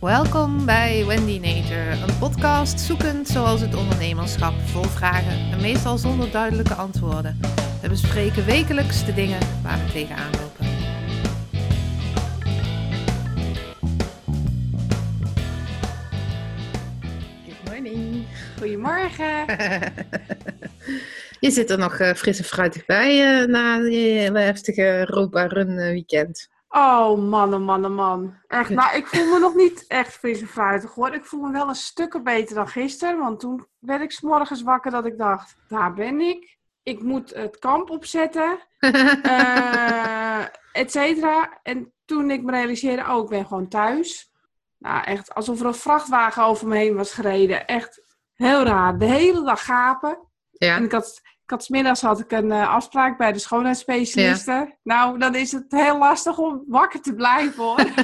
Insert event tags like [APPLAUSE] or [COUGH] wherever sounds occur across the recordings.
Welkom bij Wendy Nature, een podcast zoekend zoals het ondernemerschap, vol vragen en meestal zonder duidelijke antwoorden. We bespreken wekelijks de dingen waar we tegenaan lopen. Good morning. Goedemorgen. [LAUGHS] je zit er nog uh, fris en fruitig bij uh, na je heftige Europa Run uh, weekend. Oh man, oh man, oh man. Echt, nou, ik voel me nog niet echt fris en fruitig hoor. Ik voel me wel een stukken beter dan gisteren. Want toen werd ik s'morgens wakker dat ik dacht, daar ben ik. Ik moet het kamp opzetten. uh, [LAUGHS] et cetera. En toen ik me realiseerde, oh, ik ben gewoon thuis. Nou, echt alsof er een vrachtwagen over me heen was gereden. Echt heel raar. De hele dag gapen. Ja. En ik had had smiddags had ik een uh, afspraak bij de schoonheidsspecialisten. Ja. Nou, dan is het heel lastig om wakker te blijven hoor. [LAUGHS]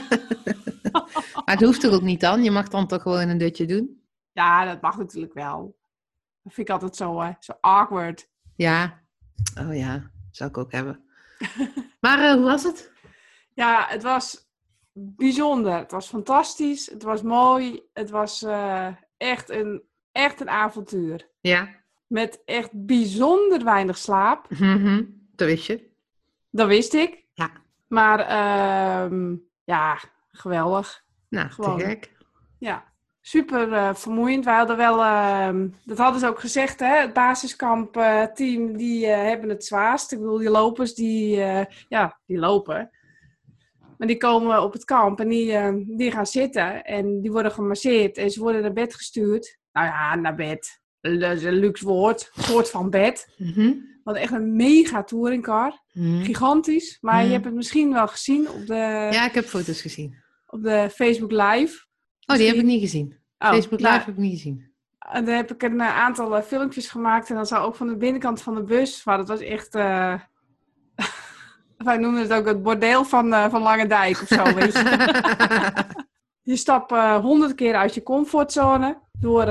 maar het hoeft er ook niet dan. Je mag dan toch gewoon een dutje doen? Ja, dat mag natuurlijk wel. Dat vind ik altijd zo, uh, zo awkward. Ja. Oh ja, zou ik ook hebben. [LAUGHS] maar uh, hoe was het? Ja, het was bijzonder. Het was fantastisch. Het was mooi. Het was echt, een, echt een avontuur. Ja. Met echt bijzonder weinig slaap. Mm Dat wist je? Dat wist ik. Ja. Maar uh, ja, geweldig. Nou, Gewoon. te gek. Ja, super uh, vermoeiend. Wij hadden wel, uh, dat hadden ze ook gezegd, hè, het basiskamp uh, team, die eh, hebben het zwaarst. Ik bedoel, die lopers, die, ja, die lopen. Maar die komen op het kamp en die, die gaan zitten en die worden gemasseerd en ze worden naar bed gestuurd. Nou ja, naar bed een luxe woord, soort van bed. Mm Wat echt een mega touringcar. Mm Gigantisch. Maar je Mhm. hebt het misschien wel gezien op de, Ja, ik heb foto's gezien. op de Facebook Live. Oh, die heb ik niet gezien. Oh, Facebook Live nou, heb ik niet gezien. en daar heb ik een eh, aantal eh, filmpjes gemaakt. En dan zou ook van de binnenkant van de bus. Maar dat was echt... eh, [LAUGHS] wij noemen het ook het bordeel van, van Lange Dijk of zo, weet je. [LAUGHS] Je stapt honderd keer uit je comfortzone. Door...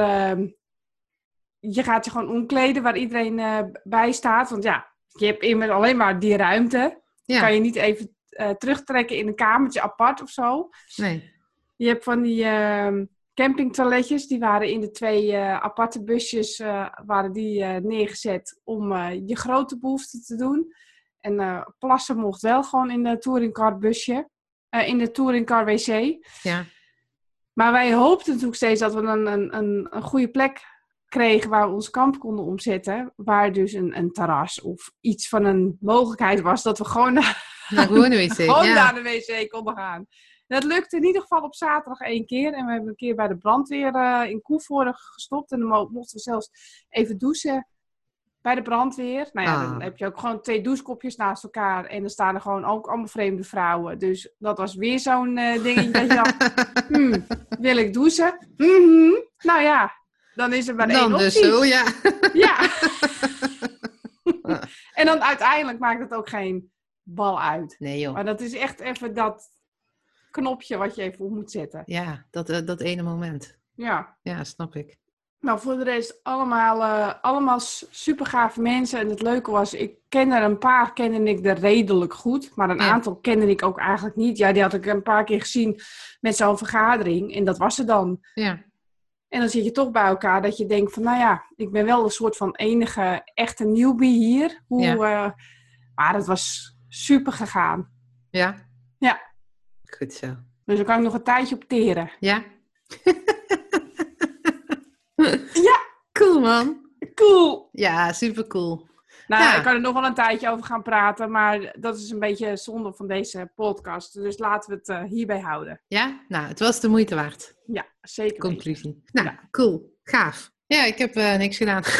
je gaat je gewoon omkleden waar iedereen eh, bij staat. Want ja, je hebt immers alleen maar die ruimte. Ja, Kan je niet even eh, terugtrekken in een kamertje apart of zo. nee. Je hebt van die ehm, campingtoiletjes. Die waren in de twee eh, aparte busjes waren die, neergezet om je grote behoeften te doen. En plassen mocht wel gewoon in de touringcar busje. in de touringcar wc. Ja. Maar wij hoopten natuurlijk steeds dat we een, een, een goede plek kregen waar we ons kamp konden omzetten. Waar dus een, een terras of iets van een mogelijkheid was dat we gewoon naar, [LAUGHS] gewoon een wc. gewoon ja. naar de wc konden gaan. En dat lukte in ieder geval op zaterdag één keer. En we hebben een keer bij de brandweer eh, in Koevoorde gestopt. En dan mo- mochten we zelfs even douchen bij de brandweer. Nou ja, Ah. dan heb je ook gewoon twee douchekopjes naast elkaar. En dan staan er gewoon ook allemaal vreemde vrouwen. Dus dat was weer zo'n eh dingetje dat je dacht, [LAUGHS] hmm, wil ik douchen? Mhm. Nou ja, dan is er maar één Dan optie. dus zo, ja. [LAUGHS] [LAUGHS] Ja. en dan uiteindelijk maakt het ook geen bal uit. Nee joh. Maar dat is echt even dat knopje wat je even op moet zetten. Ja, dat, eh, dat ene moment. Ja. Ja, snap ik. Nou, voor de rest allemaal, eh, allemaal super gave mensen. En het leuke was, ik kende er een paar, kende ik er redelijk goed. Maar een Ja. aantal kende ik ook eigenlijk niet. Ja, die had ik een paar keer gezien met zo'n vergadering. En dat was het dan. Ja. En dan zit je toch bij elkaar dat je denkt van, nou ja, ik ben wel een soort van enige echte newbie hier. Hoe, Ja. eh, maar het was super gegaan. Ja? Ja. Goed zo. Dus daar kan ik nog een tijdje op teren. Ja? [LAUGHS] Ja. Cool man. Cool! Ja, super cool. Nou, Ja. ik kan er nog wel een tijdje over gaan praten, maar dat is een beetje zonde van deze podcast. Dus laten we het eh, hierbij houden. Ja? Nou, het was de moeite waard. Ja, zeker. weten. Conclusie. Nou, Ja. cool. Gaaf. Ja, ik heb eh, niks gedaan. [LAUGHS]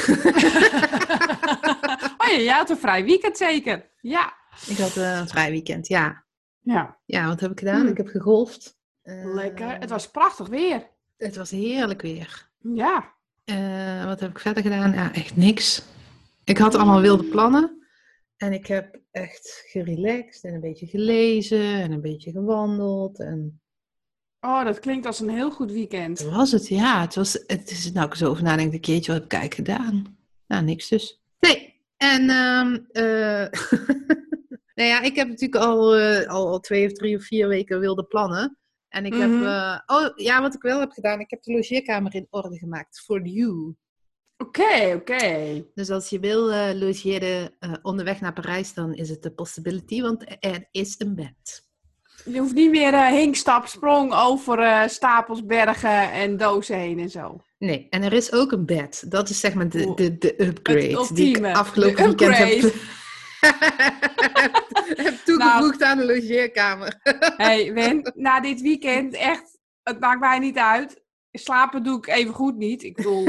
oh ja, jij had een vrij weekend zeker. Ja. ik had eh, een vrij weekend, ja. Ja, Ja, wat heb ik gedaan? Hmm. Ik heb gegolfd. Lekker. Het was prachtig weer. Het was heerlijk weer. Ja. Wat heb ik verder gedaan? Ja, echt niks. Ik had allemaal wilde plannen. En ik heb echt gerelaxed en een beetje gelezen en een beetje gewandeld. En Oh, dat klinkt als een heel goed weekend. dat was het, ja. Het, was, het is nou ik zo over nadenk, een keertje, wat heb ik eigenlijk gedaan? Nou, niks dus. Nee. En, ehm eh, [LAUGHS] nou ja, ik heb natuurlijk al, eh, al, al twee of drie of vier weken wilde plannen. En ik heb, Mhm. eh, oh ja, wat ik wel heb gedaan, ik heb de logeerkamer in orde gemaakt. For you. Oké, oké. Dus als je wil eh, logeren eh, onderweg naar Parijs, dan is het een possibility, want er is een bed. Je hoeft niet meer eh hinkstap, sprong over stapels, bergen en dozen heen en zo. Nee, en er is ook een bed. Dat is zeg maar de, de, de upgrade die ik afgelopen weekend heb, [LAUGHS] [LAUGHS] heb toegevoegd aan de logeerkamer. [LAUGHS] hey, Wen, na dit weekend echt, het maakt mij niet uit. Slapen doe ik even goed niet. Ik bedoel,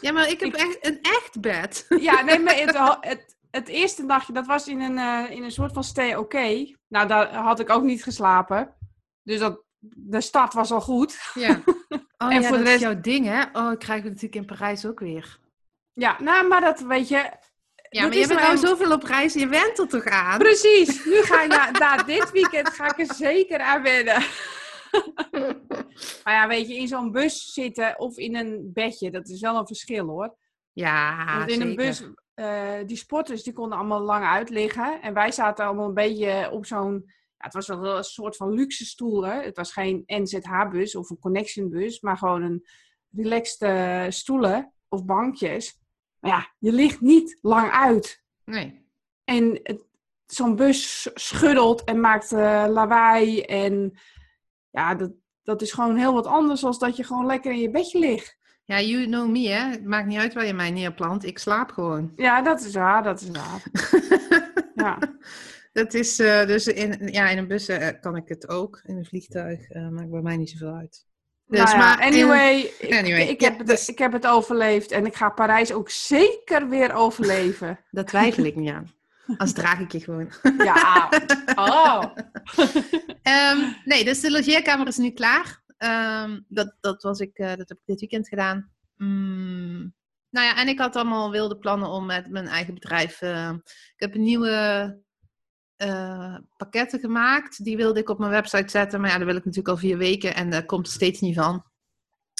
Ja, maar ik heb echt een echt bed. ja, nee, maar het, [LAUGHS] het, het eerste nachtje, dat was in een, eh, in een soort van stay oké. Nou, daar had ik ook niet geslapen. Dus dat, de start was al goed. Ja. [LAUGHS] Oh En ja, voor de is rest- jouw ding, hè? Oh, ik krijg het natuurlijk in Parijs ook weer. Ja, nou, maar dat weet je. Ja, maar je is bent nou zoveel op reis, je went er toch aan? Precies, nu ga ik na, na dit weekend ga ik er zeker aan wennen. [LAUGHS] maar ja, weet je, in zo'n bus zitten of in een bedje, dat is wel een verschil hoor. Ja, Want in een bus, eh, die sporters die konden allemaal lang uitliggen. En wij zaten allemaal een beetje op zo'n, ja, het was wel een soort van luxe stoelen. Het was geen NZH-bus of een Connection-bus, maar gewoon een relaxed stoelen of bankjes. Maar ja, je ligt niet lang uit. Nee. En zo'n bus schuddelt en maakt eh, lawaai. En ja, dat, dat is gewoon heel wat anders dan dat je gewoon lekker in je bedje ligt. Ja, you know me, hè? Het maakt niet uit waar je mij neerplant. Ik slaap gewoon. Ja, dat is waar, dat is waar. [LAUGHS] Ja, Dat is eh, dus in, ja, in een bus eh, kan ik het ook. In een vliegtuig eh, maakt bij mij niet zoveel uit. Dus, nou ja, maar, anyway, ik, anyway, ik, heb het, dus- ik heb het overleefd. En ik ga Parijs ook zeker weer overleven. dat twijfel ik niet aan. Als draag ik je gewoon. Ja, oh. [LAUGHS] Ehm, nee, dus de logeerkamer is nu klaar. Ehm, dat, dat, was ik, eh, dat heb ik dit weekend gedaan. Mm, nou ja, en ik had allemaal wilde plannen om met mijn eigen bedrijf. eh, ik heb een nieuwe eh, pakketten gemaakt. Die wilde ik op mijn website zetten. Maar ja, dat wil ik natuurlijk al vier weken en daar komt er steeds niet van.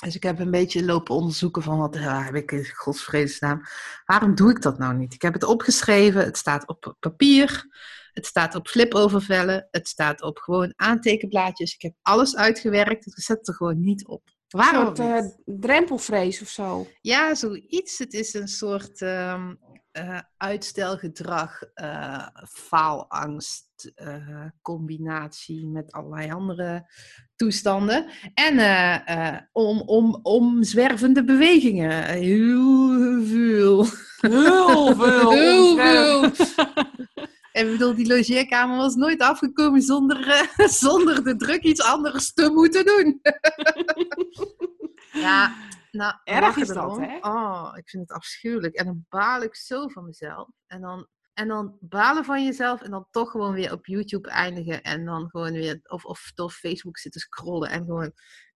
Dus ik heb een beetje lopen onderzoeken van wat ja, heb ik in godsvredesnaam. Waarom doe ik dat nou niet? Ik heb het opgeschreven. Het staat op papier. Het staat op flipovervellen. Het staat op gewoon aantekenblaadjes. Ik heb alles uitgewerkt. Het zet er gewoon niet op. Een Waarom soort eh, drempelvrees of zo. Ja, zoiets. Het is een soort ehm, eh, uitstelgedrag, eh, faalangst, eh, combinatie met allerlei andere toestanden. En eh, eh, om, om, omzwervende bewegingen. Heel veel. Heel veel. [LAUGHS] Heel veel. En ik bedoel, die logeerkamer was nooit afgekomen zonder, zonder de druk iets anders te moeten doen. [LAUGHS] ja, nou, Erg is dat, hè? Oh, ik vind het afschuwelijk. En dan baal ik zo van mezelf. En dan, en dan balen van jezelf en dan toch gewoon weer op YouTube eindigen. En dan gewoon weer, of, of door Facebook zitten scrollen. En gewoon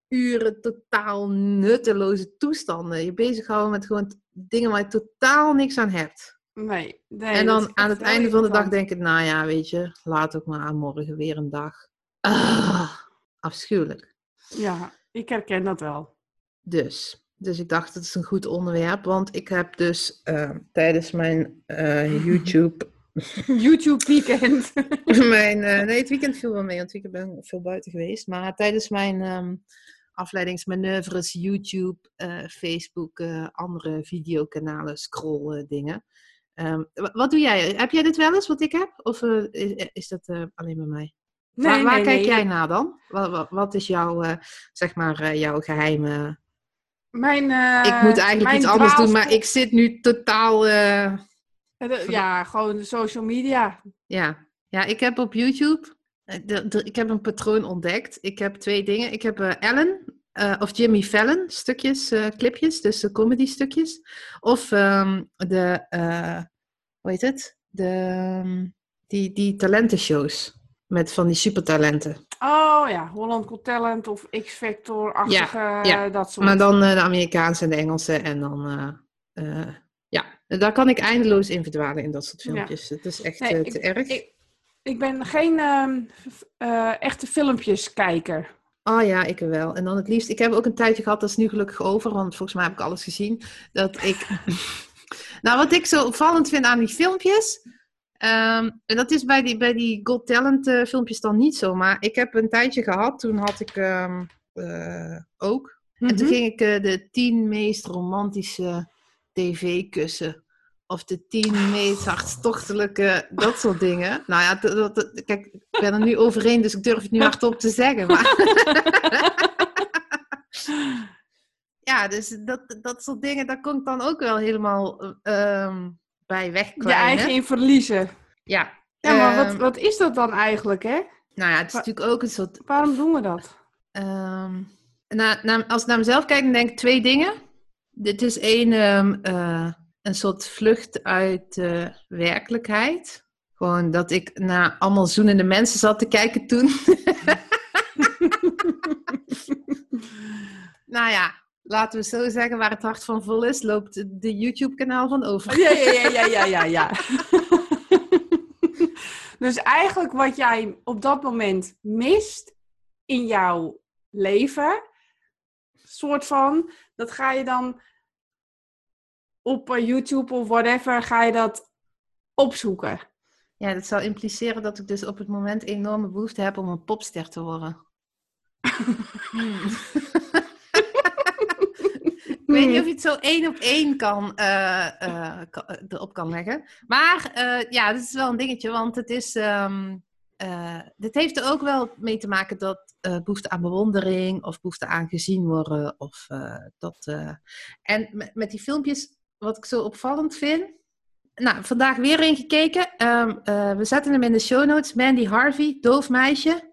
uren totaal nutteloze toestanden. Je bezighouden met gewoon dingen waar je totaal niks aan hebt. Nee, nee. en dan aan het einde van de dag denk ik, nou ja, weet je, laat ook maar aan morgen weer een dag. Ah, afschuwelijk. Ja, ik herken dat wel. Dus, dus ik dacht, het is een goed onderwerp, want ik heb dus eh, tijdens mijn eh, [LAUGHS] YouTube, YouTube weekend. [LAUGHS] mijn, eh, nee, het weekend viel wel mee, want het weekend ben ik veel buiten geweest, maar tijdens mijn ehm, afleidingsmanoeuvres, YouTube, Facebook, andere videokanalen, scroll eh, dingen. Ehm, wa- wat doe jij? Heb jij dit wel eens, wat ik heb? Of is, is dat alleen bij mij? waar waar kijk jij naar dan? Wat, wat, wat is jouw, zeg maar, jouw geheime... Mijn, eh, ik moet eigenlijk mijn iets anders doen, maar ik zit nu totaal... eh, Eh, Ja, gewoon de social media. ja. ja, ik heb op YouTube... eh, de- de- ik heb een patroon ontdekt. Ik heb twee dingen. Ik heb eh, Ellen eh, of Jimmy Fallon stukjes, eh, clipjes, dus de comedy stukjes. Of ehm, de, eh, hoe heet het? De, ehm, die, die talentenshows met van die supertalenten. Oh ja, Holland Got Talent of X-Factor-achtige, ja. dat soort. Maar dan eh, de Amerikaanse en de Engelse en dan... eh, eh, ja, daar kan ik eindeloos in verdwalen in dat soort filmpjes. Het is echt Nee, ik- te erg. ik- Ik ben geen ehm, f- eh, echte filmpjeskijker. Oh ja, ik wel. En dan het liefst. Ik heb ook een tijdje gehad, dat is nu gelukkig over, want volgens mij heb ik alles gezien. Dat ik. [LAUGHS] nou, wat ik zo opvallend vind aan die filmpjes. Ehm, en dat is bij die, bij die Got Talent eh, filmpjes dan niet zo. Maar ik heb een tijdje gehad, toen had ik ehm, eh, ook. En toen Mhm. ging ik eh, de tien meest romantische tv-kussen. Of de tien meest hartstochtelijke, dat soort dingen. Nou ja, dat, dat- dat- kijk, ik ben er nu overheen, dus ik durf het nu hardop te zeggen. Maar... [LAUGHS] ja, dus dat, dat soort dingen, daar kon ik dan ook wel helemaal eh, bij Je wegkwijnen. eigen in verliezen. Ja. Ja, maar wat, Ehm, wat is dat dan eigenlijk, hè? Nou ja, het is Wa- natuurlijk ook een soort... Waarom doen we dat? ehm, na, na- als ik naar mezelf kijk, dan denk ik twee dingen. Dit is één, ehm, eh, een soort vlucht uit de werkelijkheid. Gewoon dat ik naar allemaal zoenende mensen zat te kijken toen. [LAUGHS] [LAUGHS] nou ja, laten we zo zeggen, waar het hart van vol is, loopt de YouTube-kanaal van over. Ja, ja, ja, ja, ja, ja, ja. [LAUGHS] dus eigenlijk wat jij op dat moment mist in jouw leven, soort van, dat ga je dan op eh, YouTube of whatever, ga je dat opzoeken. Ja, dat zou impliceren dat ik dus op het moment enorme behoefte heb om een popster te worden. [LAUGHS] Hmm. Ik weet niet of je het zo één op één kan, eh, eh, kan- eh, erop kan leggen. Maar eh, ja, dit is wel een dingetje, want het is. ehm, eh, dit heeft er ook wel mee te maken dat eh, behoefte aan bewondering of behoefte aan gezien worden. Of, eh, dat, eh, En met, die filmpjes, wat ik zo opvallend vind. Nou, vandaag weer een gekeken. Ehm, eh, we zetten hem in de show notes. Mandy Harvey, doof meisje.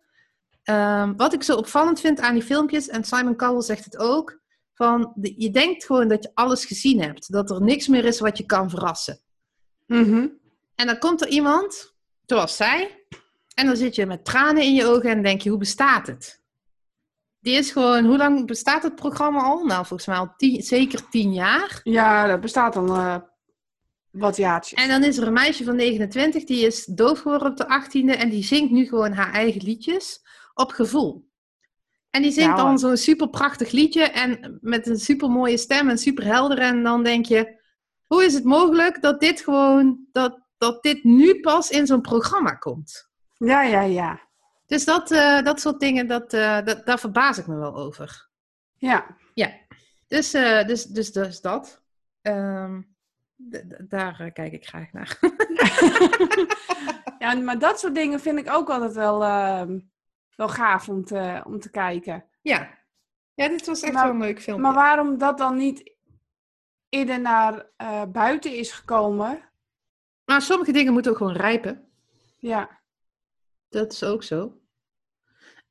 Ehm, wat ik zo opvallend vind aan die filmpjes, en Simon Cowell zegt het ook, van de- je denkt gewoon dat je alles gezien hebt. Dat er niks meer is wat je kan verrassen. Mhm. En dan komt er iemand, zoals zij, en dan zit je met tranen in je ogen en denk je, hoe bestaat het? Die is gewoon, hoe lang bestaat het programma al? Nou, volgens mij al tien, zeker tien jaar. Ja, dat bestaat dan eh, wat jaartjes. En dan is er een meisje van 29, die is doof geworden op de 18e en die zingt nu gewoon haar eigen liedjes op gevoel. En die zingt Ja, dan zo'n super prachtig liedje en met een super mooie stem en super helder. En dan denk je, hoe is het mogelijk dat dit gewoon, dat, dat dit nu pas in zo'n programma komt? Ja, ja, ja. Dus dat, eh, dat soort dingen, dat, eh, dat, daar verbaas ik me wel over. Ja. Dus, eh, dus, dus, dus dat. Ehm, daar kijk ik graag naar. [LAUGHS] [LAUGHS] ja, maar dat soort dingen vind ik ook altijd wel, ehm, wel gaaf om te, om te kijken. ja. ja, dit was echt Maar- wel een leuk filmpje. Maar waarom dat dan niet eerder naar eh, buiten is gekomen? Maar sommige dingen moeten ook gewoon rijpen. Ja. Dat is ook zo.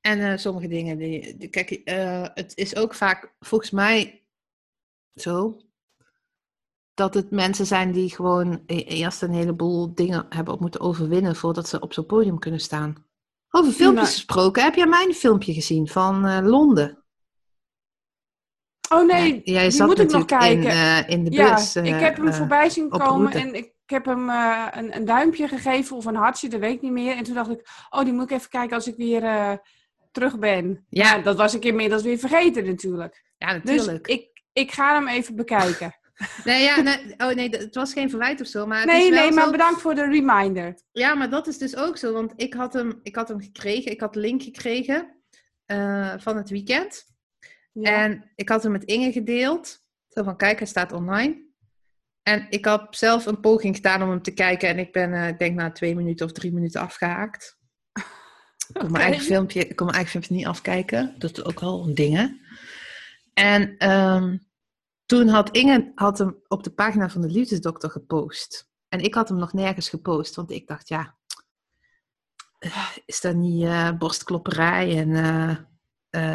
En eh, sommige dingen, die, die- kijk, eh, het is ook vaak volgens mij zo dat het mensen zijn die gewoon e- eerst een heleboel dingen hebben op moeten overwinnen voordat ze op zo'n podium kunnen staan. Over filmpjes Nou. gesproken, heb jij mijn filmpje gezien van eh, Londen? Oh nee, Ja, jij die zat moet ik nog natuurlijk in, kijken. eh, in de ja, bus. eh, ik heb hem eh, voorbij zien komen en ik, ik heb hem eh, een, een duimpje gegeven of een hartje, dat weet ik niet meer. En toen dacht ik, oh, die moet ik even kijken als ik weer eh, terug ben. Ja. Maar dat was ik inmiddels weer vergeten natuurlijk. ja, Dus natuurlijk. ik, ik ga hem even bekijken. Nee, ja, nee, oh nee, het was geen verwijt of zo, maar het nee, is wel nee, maar bedankt voor de reminder. Ja, maar dat is dus ook zo, want ik had hem, ik had hem gekregen, ik had de link gekregen eh, van het weekend. Ja. En ik had hem met Inge gedeeld. Zo van, kijk, hij staat online. En ik had zelf een poging gedaan om hem te kijken. En ik ben, eh, ik denk na twee minuten of drie minuten afgehaakt. [LAUGHS] Ik kon mijn eigen filmpje, ik kon mijn eigen filmpje niet afkijken. Dat is ook wel een ding, hè? En ehm, toen had Inge had hem op de pagina van de liefdesdokter gepost. En ik had hem nog nergens gepost, want ik dacht, ja, is dat niet eh, borstklopperij en eh,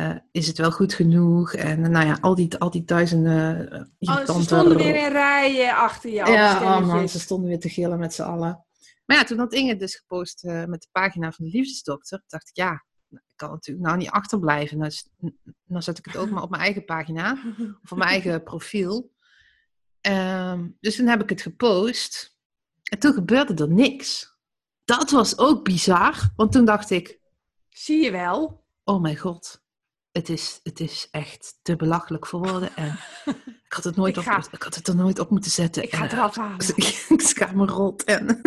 eh, is het wel goed genoeg? En nou ja, al die, al die duizenden uh, Oh, ze stonden weer in rijen achter die ja, oh man, ze stonden weer te gillen met z'n allen. Maar ja, toen had Inge dus gepost met de pagina van de liefdesdokter. dacht ik, ja, ik kan natuurlijk nou niet achterblijven. Dan, dan zet ik het ook maar op mijn eigen pagina. [LAUGHS] Of op mijn eigen profiel. Ehm, dus toen heb ik het gepost. En toen gebeurde er niks. Dat was ook bizar. Want toen dacht ik, Zie je wel? oh mijn god. Het is, het is echt te belachelijk voor woorden. En [LAUGHS] ik had het, nooit Ik op, ik had het er nooit op moeten zetten. Ik ga het eraf halen. [LAUGHS] ik schaam me rot. En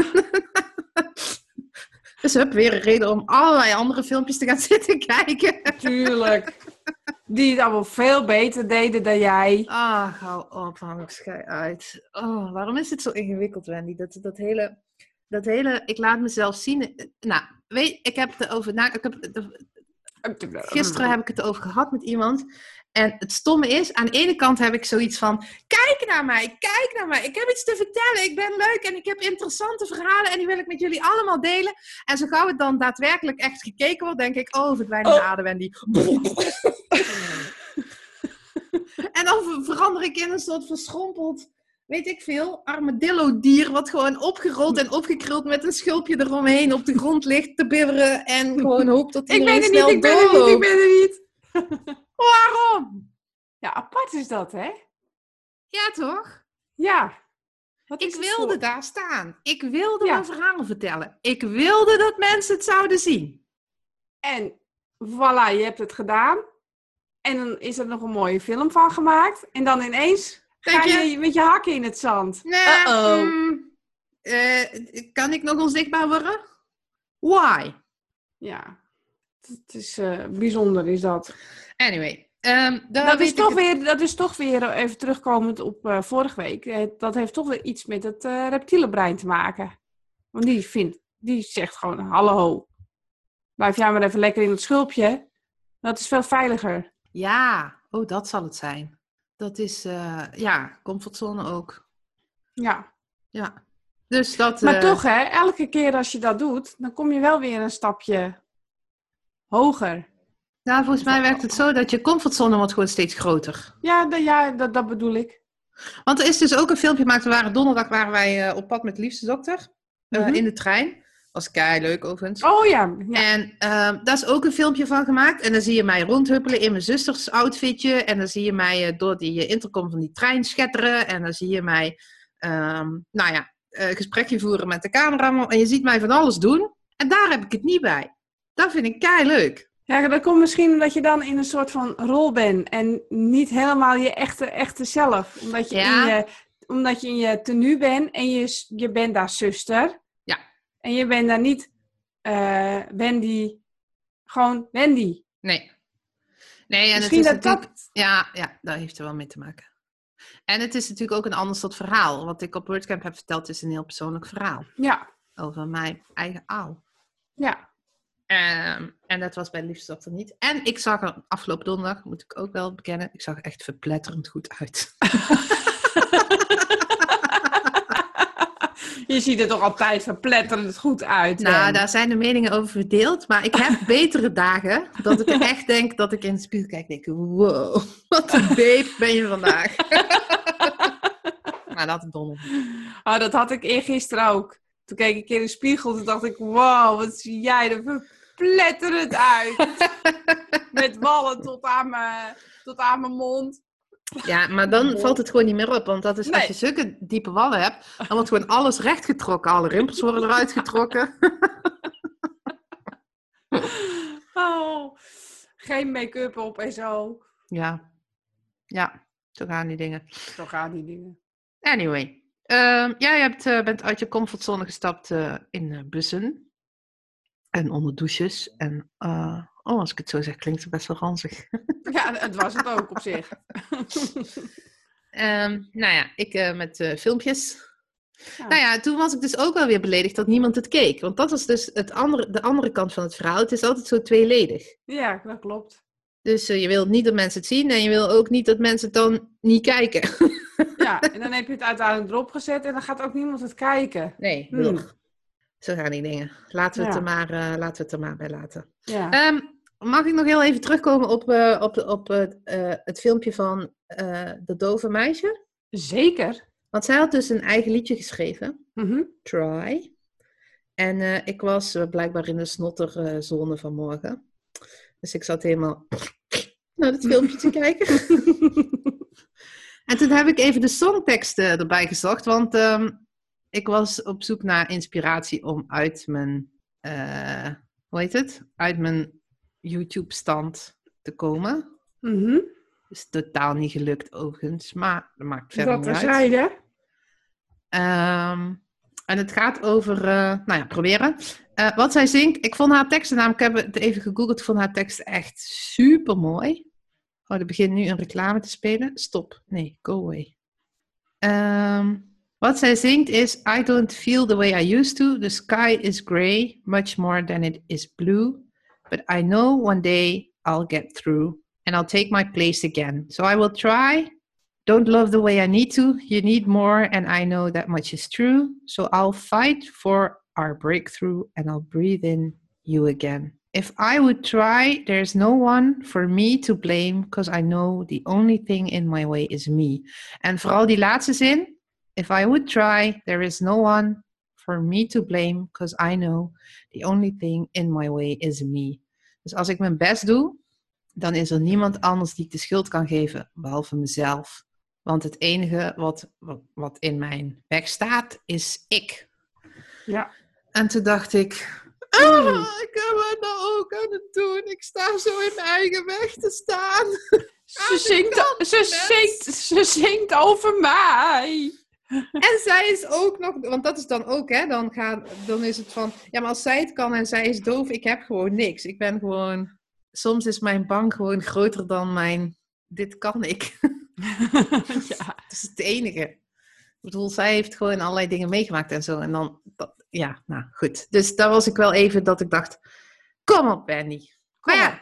Dus heb weer een reden om allerlei andere filmpjes te gaan [LAUGHS] zitten kijken. Tuurlijk. Die het allemaal veel beter deden dan jij. Ah, hou op, hou schei uit. Oh, waarom is het zo ingewikkeld, Wendy? Dat, dat hele, dat hele, ik laat mezelf zien. Nou, weet, ik heb het erover na, ik heb, gisteren heb ik het over gehad met iemand. En het stomme is, aan de ene kant heb ik zoiets van: kijk naar mij, kijk naar mij. Ik heb iets te vertellen, ik ben leuk en ik heb interessante verhalen en die wil ik met jullie allemaal delen. En zo gauw het dan daadwerkelijk echt gekeken wordt, denk ik: oh, verdwijnen de Oh. adem en die. en dan verander ik in een soort verschrompeld, weet ik veel, armadillo-dier, wat gewoon opgerold en opgekruld met een schulpje eromheen op de grond ligt te bibberen en gewoon hoopt dat er niet, snel ik ben er niet, ik ben er niet. Waarom? Ja, apart is dat, hè? Ja, toch? Ja. Wat Ik wilde voor- daar staan. Ik wilde Ja. mijn verhaal vertellen. Ik wilde dat mensen het zouden zien. En voilà, je hebt het gedaan. En dan is er nog een mooie film van gemaakt. En dan ineens Denk ga je? je met je hakken in het zand. Nee, Uh-oh. mm, eh, kan ik nog onzichtbaar worden? Why? Ja, het is eh, bijzonder is dat. Anyway. ehm, Dat is, toch het- weer, dat is toch weer, eh, even terugkomend op eh, vorige week, dat heeft toch weer iets met het eh reptiele brein te maken. Want die vindt, die zegt gewoon, hallo, blijf jij maar even lekker in het schulpje. Dat is veel veiliger. Ja, oh, dat zal het zijn. Dat is, eh, ja, comfortzone ook. Ja. Ja. Dus dat... Maar toch, hè, elke keer als je dat doet, dan kom je wel weer een stapje hoger. Nou, volgens mij werkt het zo dat je comfortzone wordt gewoon steeds groter. Ja, ja dat, dat bedoel ik. Want er is dus ook een filmpje gemaakt. We waren donderdag waren wij eh, op pad met de liefste dokter. eh, Mhm. In de trein. Was kei leuk overigens. Oh ja, ja. En ehm, daar is ook een filmpje van gemaakt. En dan zie je mij rondhuppelen in mijn zusters outfitje. En dan zie je mij eh, door die intercom van die trein schetteren. En dan zie je mij, ehm, nou ja, gesprekje voeren met de cameraman. En je ziet mij van alles doen. En daar heb ik het niet bij. Dat vind ik kei leuk. Ja, dat komt misschien omdat je dan in een soort van rol bent en niet helemaal je echte, echte zelf. Omdat je, Ja. in, je, omdat je in je tenue bent en je, je bent daar zuster. Ja. En je bent daar niet eh, Wendy, gewoon Wendy. Nee. Nee, en misschien het is dat dat... Ja, ja, daar heeft er wel mee te maken. En het is natuurlijk ook een ander soort verhaal. Wat ik op WordCamp heb verteld is een heel persoonlijk verhaal. Ja, Over mijn eigen aal. ja. Ehm, en dat was bij de liefste dokter niet. En ik zag er afgelopen donderdag, moet ik ook wel bekennen, ik zag er echt verpletterend goed uit. [LAUGHS] je ziet er toch altijd verpletterend goed uit. nou, daar zijn de meningen over verdeeld. Maar ik heb [LAUGHS] betere dagen dat ik echt denk dat ik in de spiegel kijk en denk, wow, wat een [LAUGHS] babe ben je vandaag. maar dat donderdag. Oh, dat had ik eergisteren ook. Toen keek ik in de spiegel en dacht ik, wow, wat zie jij er verpletterend uit. [LAUGHS] Met wallen tot aan mijn, tot aan mijn mond. Ja, maar dan valt het gewoon niet meer op. Want dat is, als je zulke diepe wallen hebt, dan wordt gewoon alles rechtgetrokken. Alle rimpels worden eruit getrokken. [LAUGHS] Oh, geen make-up op en zo. Ja, ja, zo gaan die dingen. Zo gaan die dingen. Anyway, ehm, jij hebt, eh, bent uit je comfortzone gestapt eh, in eh, bussen en onder douches. En uh, oh, als ik het zo zeg, klinkt het best wel ranzig. [LAUGHS] Ja, het was het ook op zich. um, [LAUGHS] nou ja, ik uh, met uh, filmpjes. Ja. Nou ja, toen was ik dus ook wel weer beledigd dat niemand het keek. Want dat was dus het andere, de andere kant van het verhaal. Het is altijd zo tweeledig. Ja, dat klopt. Dus uh, je wilt niet dat mensen het zien en je wil ook niet dat mensen het dan niet kijken. [LAUGHS] ja, en dan heb je het uiteindelijk erop gezet en dan gaat ook niemand het kijken. Nee, hmm. zo gaan die dingen. Laten we, ja. het, er maar, uh, laten we het er maar bij laten. Ja. Um, mag ik nog heel even terugkomen op, uh, op, op uh, het filmpje van de dove meisje? Zeker. Want zij had dus een eigen liedje geschreven, mm -hmm. Try. En ik was blijkbaar in de snotterzone vanmorgen. Dus ik zat helemaal [LAUGHS] naar het filmpje te [LAUGHS] kijken. [LAUGHS] en toen heb ik even de songteksten erbij gezocht, want um, ik was op zoek naar inspiratie om uit mijn, uh, hoe heet het? Uit mijn YouTube-stand te komen. Mm -hmm. Is totaal niet gelukt overigens, maar dat maakt verder dat niet uit. Zeiden. Um, En het gaat over, eh, nou ja, proberen. Eh, wat zij zingt, ik vond haar teksten namelijk, ik heb het even gegoogeld, ik vond haar teksten echt super mooi. Oh, er begint nu een reclame te spelen. Stop. Nee, go away. Ehm, wat zij zingt is, I don't feel the way I used to. The sky is gray, much more than it is blue. But I know one day I'll get through and I'll take my place again. So I will try. Don't love the way I need to. You need more, and I know that much is true. So I'll fight for our breakthrough and I'll breathe in you again. If I would try, there's no one for me to blame, because I know the only thing in my way is me. En vooral die laatste zin. If I would try, there is no one for me to blame, because I know the only thing in my way is me. Dus als ik mijn best doe, dan is er niemand anders die ik de schuld kan geven, behalve mezelf. Want het enige wat, wat, in mijn weg staat, is ik. Ja. En toen dacht ik, ah, ik heb het nou ook aan het doen. Ik sta zo in mijn eigen weg te staan. Ze, zingt, kant, ze, zingt, ze zingt over mij. En zij is ook nog, want dat is dan ook, hè, dan, gaat, dan is het van, ja, maar als zij het kan en zij is doof, ik heb gewoon niks. Ik ben gewoon, soms is mijn bang gewoon groter dan mijn, dit kan ik. [LAUGHS] ja. Dat is het enige. Ik bedoel, zij heeft gewoon allerlei dingen meegemaakt en zo. En dan, ja, nou goed. Dus daar was ik wel even dat ik dacht, kom op Wendy. Maar ja,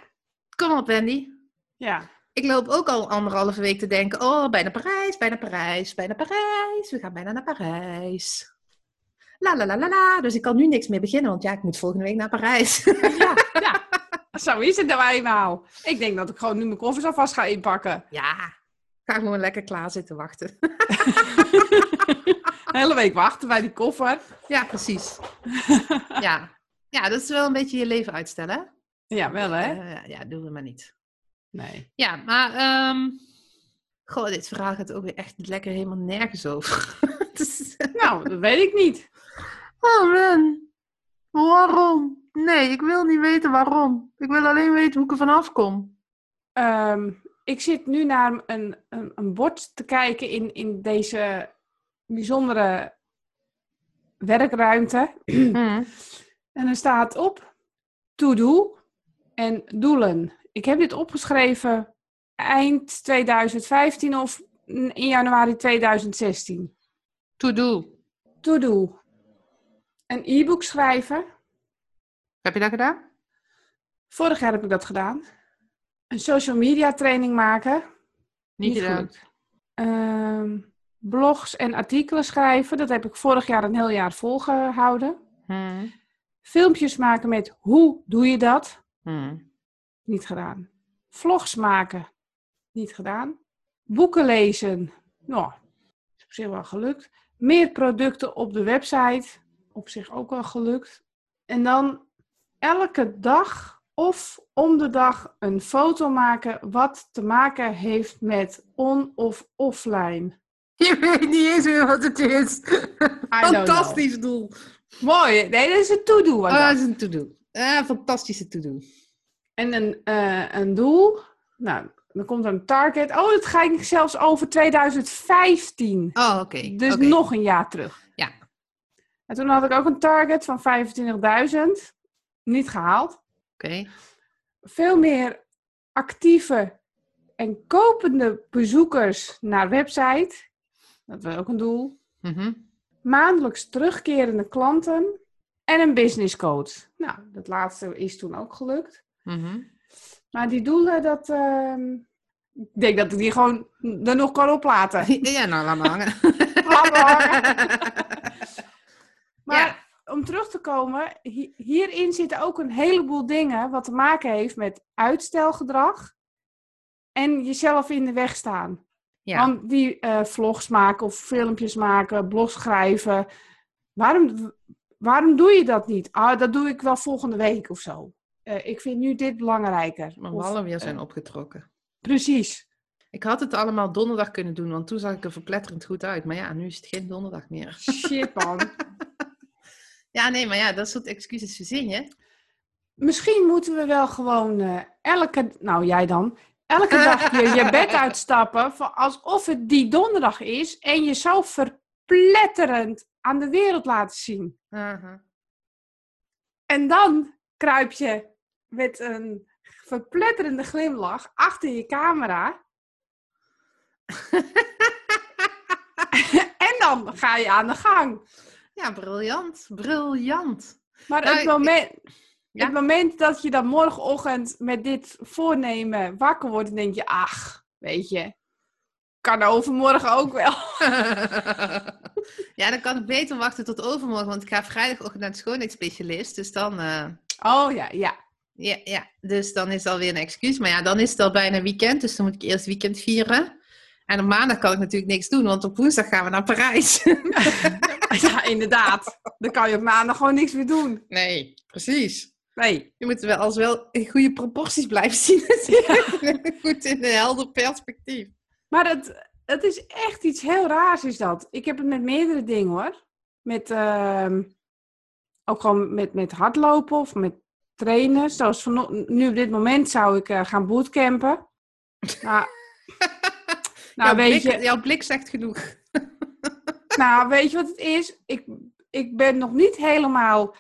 kom op Wendy. ja. Ik loop ook al anderhalve week te denken, oh, bijna Parijs, bijna Parijs, bijna Parijs. We gaan bijna naar Parijs. La la la la la. Dus ik kan nu niks meer beginnen, want ja, ik moet volgende week naar Parijs. [LAUGHS] ja, ja. Zo is het nou eenmaal. Ik denk dat ik gewoon nu mijn koffers alvast ga inpakken. ja, ga gewoon lekker klaar zitten wachten. [LAUGHS] Een hele week wachten bij die koffer. ja, precies. [LAUGHS] ja. ja, dat is wel een beetje je leven uitstellen. Ja, wel hè? Eh, ja, doen we maar niet. Nee. Ja, maar... ehm goh, dit verhaal gaat ook weer echt lekker helemaal nergens over. Is- [LAUGHS] Nou, dat weet ik niet. Oh man, waarom? Nee, ik wil niet weten waarom. Ik wil alleen weten hoe ik er vanaf kom. Ehm, ik zit nu naar een, een, een bord te kijken in, in deze bijzondere werkruimte. En er staat op to-do en doelen. Ik heb dit opgeschreven eind 2015 of in januari 2016. To do. To-do. Een e-book schrijven. Heb je dat gedaan? Vorig jaar heb ik dat gedaan. Een social media training maken. Niet, gedaan. gelukt. Ehm, blogs en artikelen schrijven. Dat heb ik vorig jaar een heel jaar volgehouden. Hmm. Filmpjes maken met hoe doe je dat? Hmm. Niet gedaan. Vlogs maken. Niet gedaan. Boeken lezen. Nou, is op zich wel gelukt. Meer producten op de website. Op zich ook wel gelukt. En dan elke dag of om de dag een foto maken wat te maken heeft met on- of offline. Je weet niet eens meer wat het is. Fantastisch doel. Mooi. Nee, dat is een to-do. Oh, dat. is een to-do. Ah, fantastische to-do. En een, eh, een doel. Nou, dan komt er een target. Oh, dat ga ik zelfs over 2015. Oh, oké. Dus nog een jaar terug. Ja. En toen had ik ook een target van 25.000. Niet gehaald. Oké. Veel meer actieve en kopende bezoekers naar website. Dat was ook een doel. Mhm. Maandelijks terugkerende klanten. En een business coach. Nou, dat laatste is toen ook gelukt. Mhm. Maar die doelen, dat... ehm, ik denk dat ik die gewoon er nog kan oplaten. [LAUGHS] Ja, nou, laat maar hangen. [LAUGHS] Laat maar [LAUGHS] Maar om terug te komen, hi- hierin zitten ook een heleboel dingen wat te maken heeft met uitstelgedrag en jezelf in de weg staan. Ja. Want die eh, vlogs maken of filmpjes maken, blogs schrijven, waarom, waarom doe je dat niet? Ah, dat doe ik wel volgende week of zo. Eh, ik vind nu dit belangrijker. Mijn Of, ballen weer zijn eh, opgetrokken. precies. Ik had het allemaal donderdag kunnen doen, want toen zag ik er verpletterend goed uit. Maar ja, nu is het geen donderdag meer. Shit man. [LAUGHS] Ja, nee, maar ja, dat soort excuses verzin je. Misschien moeten we wel gewoon eh, elke, nou jij dan, elke dag je, je bed uitstappen alsof het die donderdag is en jezelf verpletterend aan de wereld laten zien. Aha. En dan kruip je met een verpletterende glimlach achter je camera. [LAUGHS] en dan ga je aan de gang. Ja, briljant. Briljant. Maar Nou, het, ik- moment, Ja? het moment dat je dan morgenochtend met dit voornemen wakker wordt, dan denk je, ach, weet je, kan overmorgen ook wel. [LAUGHS] ja, dan kan ik beter wachten tot overmorgen, want ik ga vrijdagochtend naar de schoonheidsspecialist. Dus dan, eh, Oh ja, ja. ja, ja, dus dan is het alweer een excuus. Maar ja, dan is het al bijna weekend, dus dan moet ik eerst weekend vieren. En op maandag kan ik natuurlijk niks doen, want op woensdag gaan we naar Parijs. [LAUGHS] Ja, inderdaad. Dan kan je op maandag gewoon niks meer doen. nee, precies. Nee. Je moet wel als wel in goede proporties blijven zien. natuurlijk. Goed in een helder perspectief. Maar het, het is echt iets heel raars is dat. Ik heb het met meerdere dingen hoor. Met, ehm, ook gewoon met, met hardlopen of met trainen. Zoals van, nu op dit moment zou ik eh, gaan bootcampen. [LAUGHS] Nou, nou, jouw, weet blik, je, jouw blik zegt genoeg. nou, weet je wat het is? Ik, ik ben nog niet helemaal...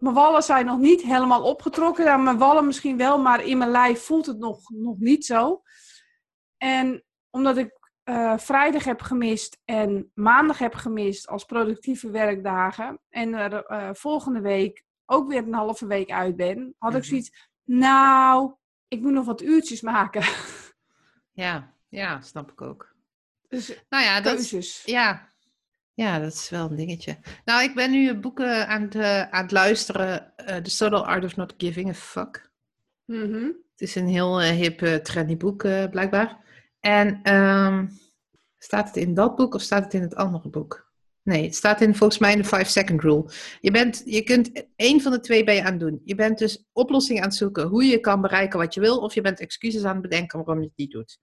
Mijn wallen zijn nog niet helemaal opgetrokken. Ja, mijn wallen misschien wel, maar in mijn lijf voelt het nog, nog niet zo. En omdat ik eh, vrijdag heb gemist en maandag heb gemist als productieve werkdagen. En er eh, volgende week ook weer een halve week uit ben. Had ik Mhm. zoiets, nou, ik moet nog wat uurtjes maken. Ja, ja, snap ik ook. Dus Nou ja, dat keuzes. ja. Ja, dat is wel een dingetje. Nou, ik ben nu boeken aan het, eh, aan het luisteren. eh The Subtle Art of Not Giving a Fuck. Mhm. Het is een heel eh, hip, eh, trendy boek, eh, blijkbaar. En ehm, staat het in dat boek of staat het in het andere boek? Nee, het staat in, volgens mij in de 5-second rule. Je, bent, je kunt één van de twee bij je aan doen. Je bent dus oplossingen aan het zoeken hoe je kan bereiken wat je wil, of je bent excuses aan het bedenken waarom je het niet doet.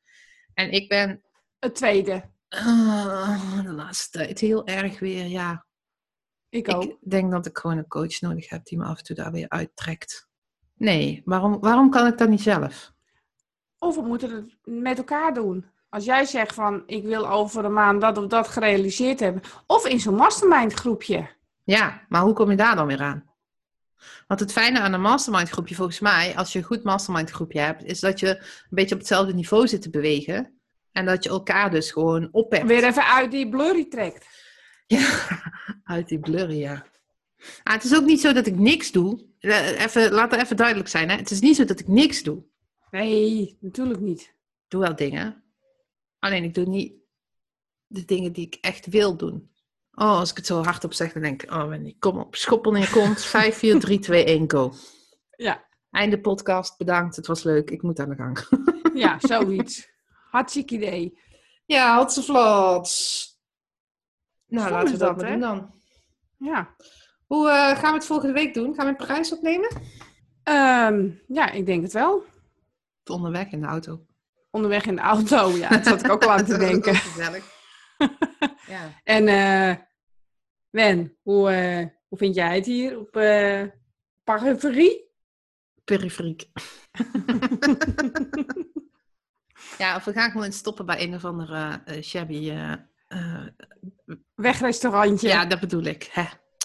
En ik ben Het tweede. Ah, de laatste tijd heel erg weer, ja. Ik ook. Ik denk dat ik gewoon een coach nodig heb die me af en toe daar weer uittrekt. Nee, waarom, waarom kan ik dat niet zelf? Of we moeten het met elkaar doen. Als jij zegt van, ik wil over een maand dat of dat gerealiseerd hebben. Of in zo'n mastermind groepje. Ja, maar hoe kom je daar dan weer aan? Want het fijne aan een mastermind groepje, volgens mij, als je een goed mastermind groepje hebt, is dat je een beetje op hetzelfde niveau zit te bewegen. En dat je elkaar dus gewoon ophebt. Weer even uit die blurry trekt. Ja, [LAUGHS] uit die blurry, ja. Ah, het is ook niet zo dat ik niks doe. Eh, Even, laat er even duidelijk zijn. Hè? Het is niet zo dat ik niks doe. Nee, natuurlijk niet. Ik doe wel dingen. Alleen ik doe niet de dingen die ik echt wil doen. Oh, als ik het zo hardop zeg, dan denk ik, oh Wendy, kom op, schoppel in je kont. 5, 4, 3, 2, 1, go. Ja, Einde podcast, bedankt, het was leuk, ik moet aan de gang. ja zoiets. [LAUGHS] Hartstikke idee. Ja, hotse vlots. Nou, laten we dat, dat, maar doen dan. Ja. Hoe eh, gaan we het volgende week doen? Gaan we in Parijs opnemen? Ehm, ja, ik denk het wel. Onderweg in de auto. Onderweg in de auto. Ja, dat zat ik ook al aan [LAUGHS] te denken. gezellig. [LAUGHS] ja. En eh Wen, hoe, eh, hoe vind jij het hier op eh Paraferie? Periferiek. [LAUGHS] ja, of we gaan gewoon stoppen bij een of andere eh, shabby... eh, eh, Wegrestaurantje. ja, dat bedoel ik. Hè.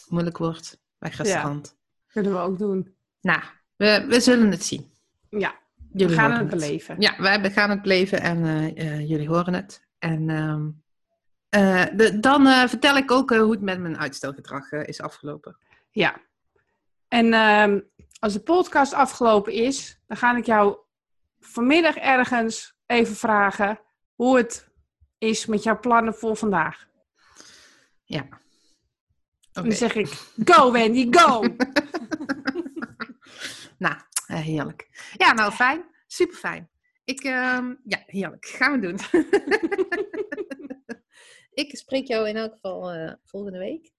Moeilijk woord. Bij restaurant. Kunnen we ook doen. Nou, we, we zullen het zien. Ja, Jullie we gaan het beleven. Ja, wij gaan het beleven en jullie horen het. En ehm, eh, de, dan vertel ik ook hoe het met mijn uitstelgedrag is afgelopen. Ja. En ehm, als de podcast afgelopen is, dan ga ik jou vanmiddag ergens even vragen hoe het is met jouw plannen voor vandaag. Ja. En dan zeg ik, go Wendy, go! [LAUGHS] Nou, eh, heerlijk. Ja, nou fijn. Super fijn. Ik, ehm, ja, heerlijk. Gaan we doen. [LAUGHS] ik spreek jou in elk geval eh, volgende week.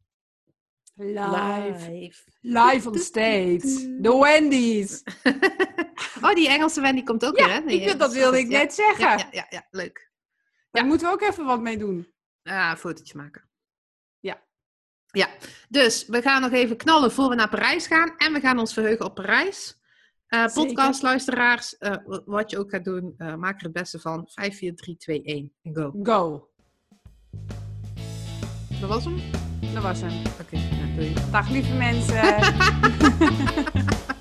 Live. Live on stage. De Wendy's. [LAUGHS] oh, die Engelse Wendy komt ook Ja, weer, hè? Die, ik, eh, dat wilde ik ja, net zeggen. Ja, ja, ja, ja, leuk. Daar moeten we ook even wat mee doen. Ja, een fotootje maken. Ja. Ja, dus we gaan nog even knallen voor we naar Parijs gaan. En we gaan ons verheugen op Parijs. Eh podcastluisteraars, eh, wat je ook gaat doen, maak er het beste van. 5, 4, 3, 2, 1 en go. Go. Dat was hem? Dat was hem. Oké, nou, doei. Dag lieve mensen. [LAUGHS]